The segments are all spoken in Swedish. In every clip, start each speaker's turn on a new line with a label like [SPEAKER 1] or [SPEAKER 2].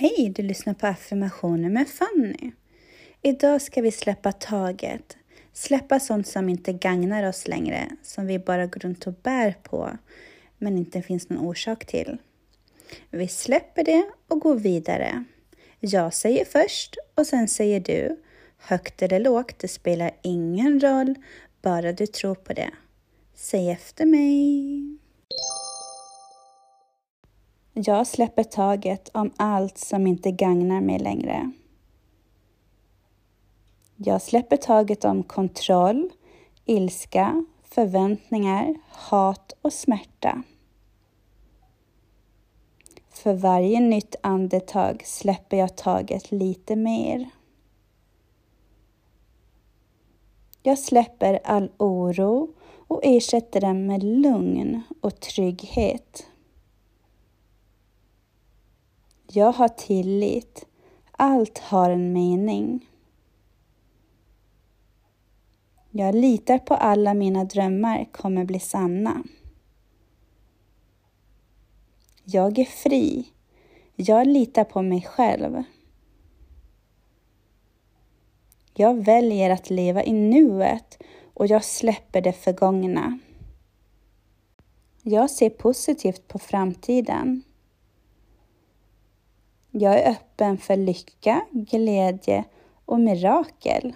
[SPEAKER 1] Hej, du lyssnar på affirmationer med Fanny. Idag ska vi släppa taget. Släppa sånt som inte gagnar oss längre, som vi bara går runt och bär på, men inte finns någon orsak till. Vi släpper det och går vidare. Jag säger först och sen säger du. Högt eller lågt, det spelar ingen roll, bara du tror på det. Säg efter mig. Jag släpper taget om allt som inte gagnar mig längre. Jag släpper taget om kontroll, ilska, förväntningar, hat och smärta. För varje nytt andetag släpper jag taget lite mer. Jag släpper all oro och ersätter den med lugn och trygghet. Jag har tillit. Allt har en mening. Jag litar på alla mina drömmar kommer bli sanna. Jag är fri. Jag litar på mig själv. Jag väljer att leva i nuet och jag släpper det förgångna. Jag ser positivt på framtiden. Jag är öppen för lycka, glädje och mirakel.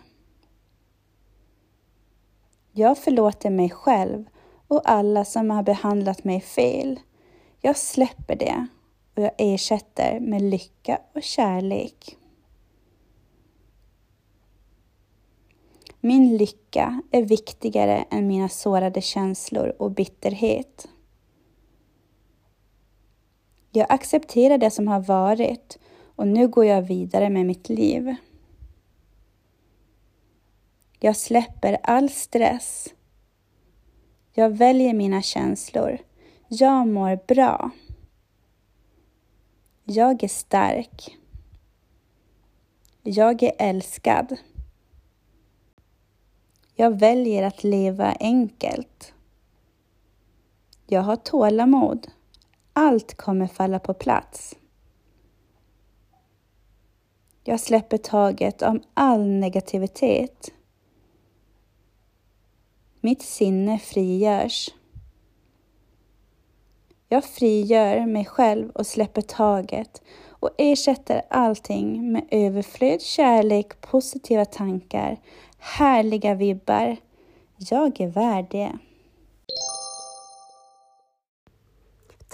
[SPEAKER 1] Jag förlåter mig själv och alla som har behandlat mig fel. Jag släpper det och jag ersätter med lycka och kärlek. Min lycka är viktigare än mina sårade känslor och bitterhet. Jag accepterar det som har varit och nu går jag vidare med mitt liv. Jag släpper all stress. Jag väljer mina känslor. Jag mår bra. Jag är stark. Jag är älskad. Jag väljer att leva enkelt. Jag har tålamod. Allt kommer falla på plats. Jag släpper taget om all negativitet. Mitt sinne frigörs. Jag frigör mig själv och släpper taget och ersätter allting med överflöd, kärlek, positiva tankar, härliga vibbar. Jag är värd det.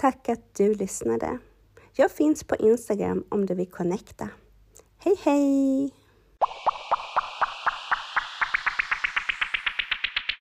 [SPEAKER 1] Tack att du lyssnade. Jag finns på Instagram om du vill connecta. Hej hej!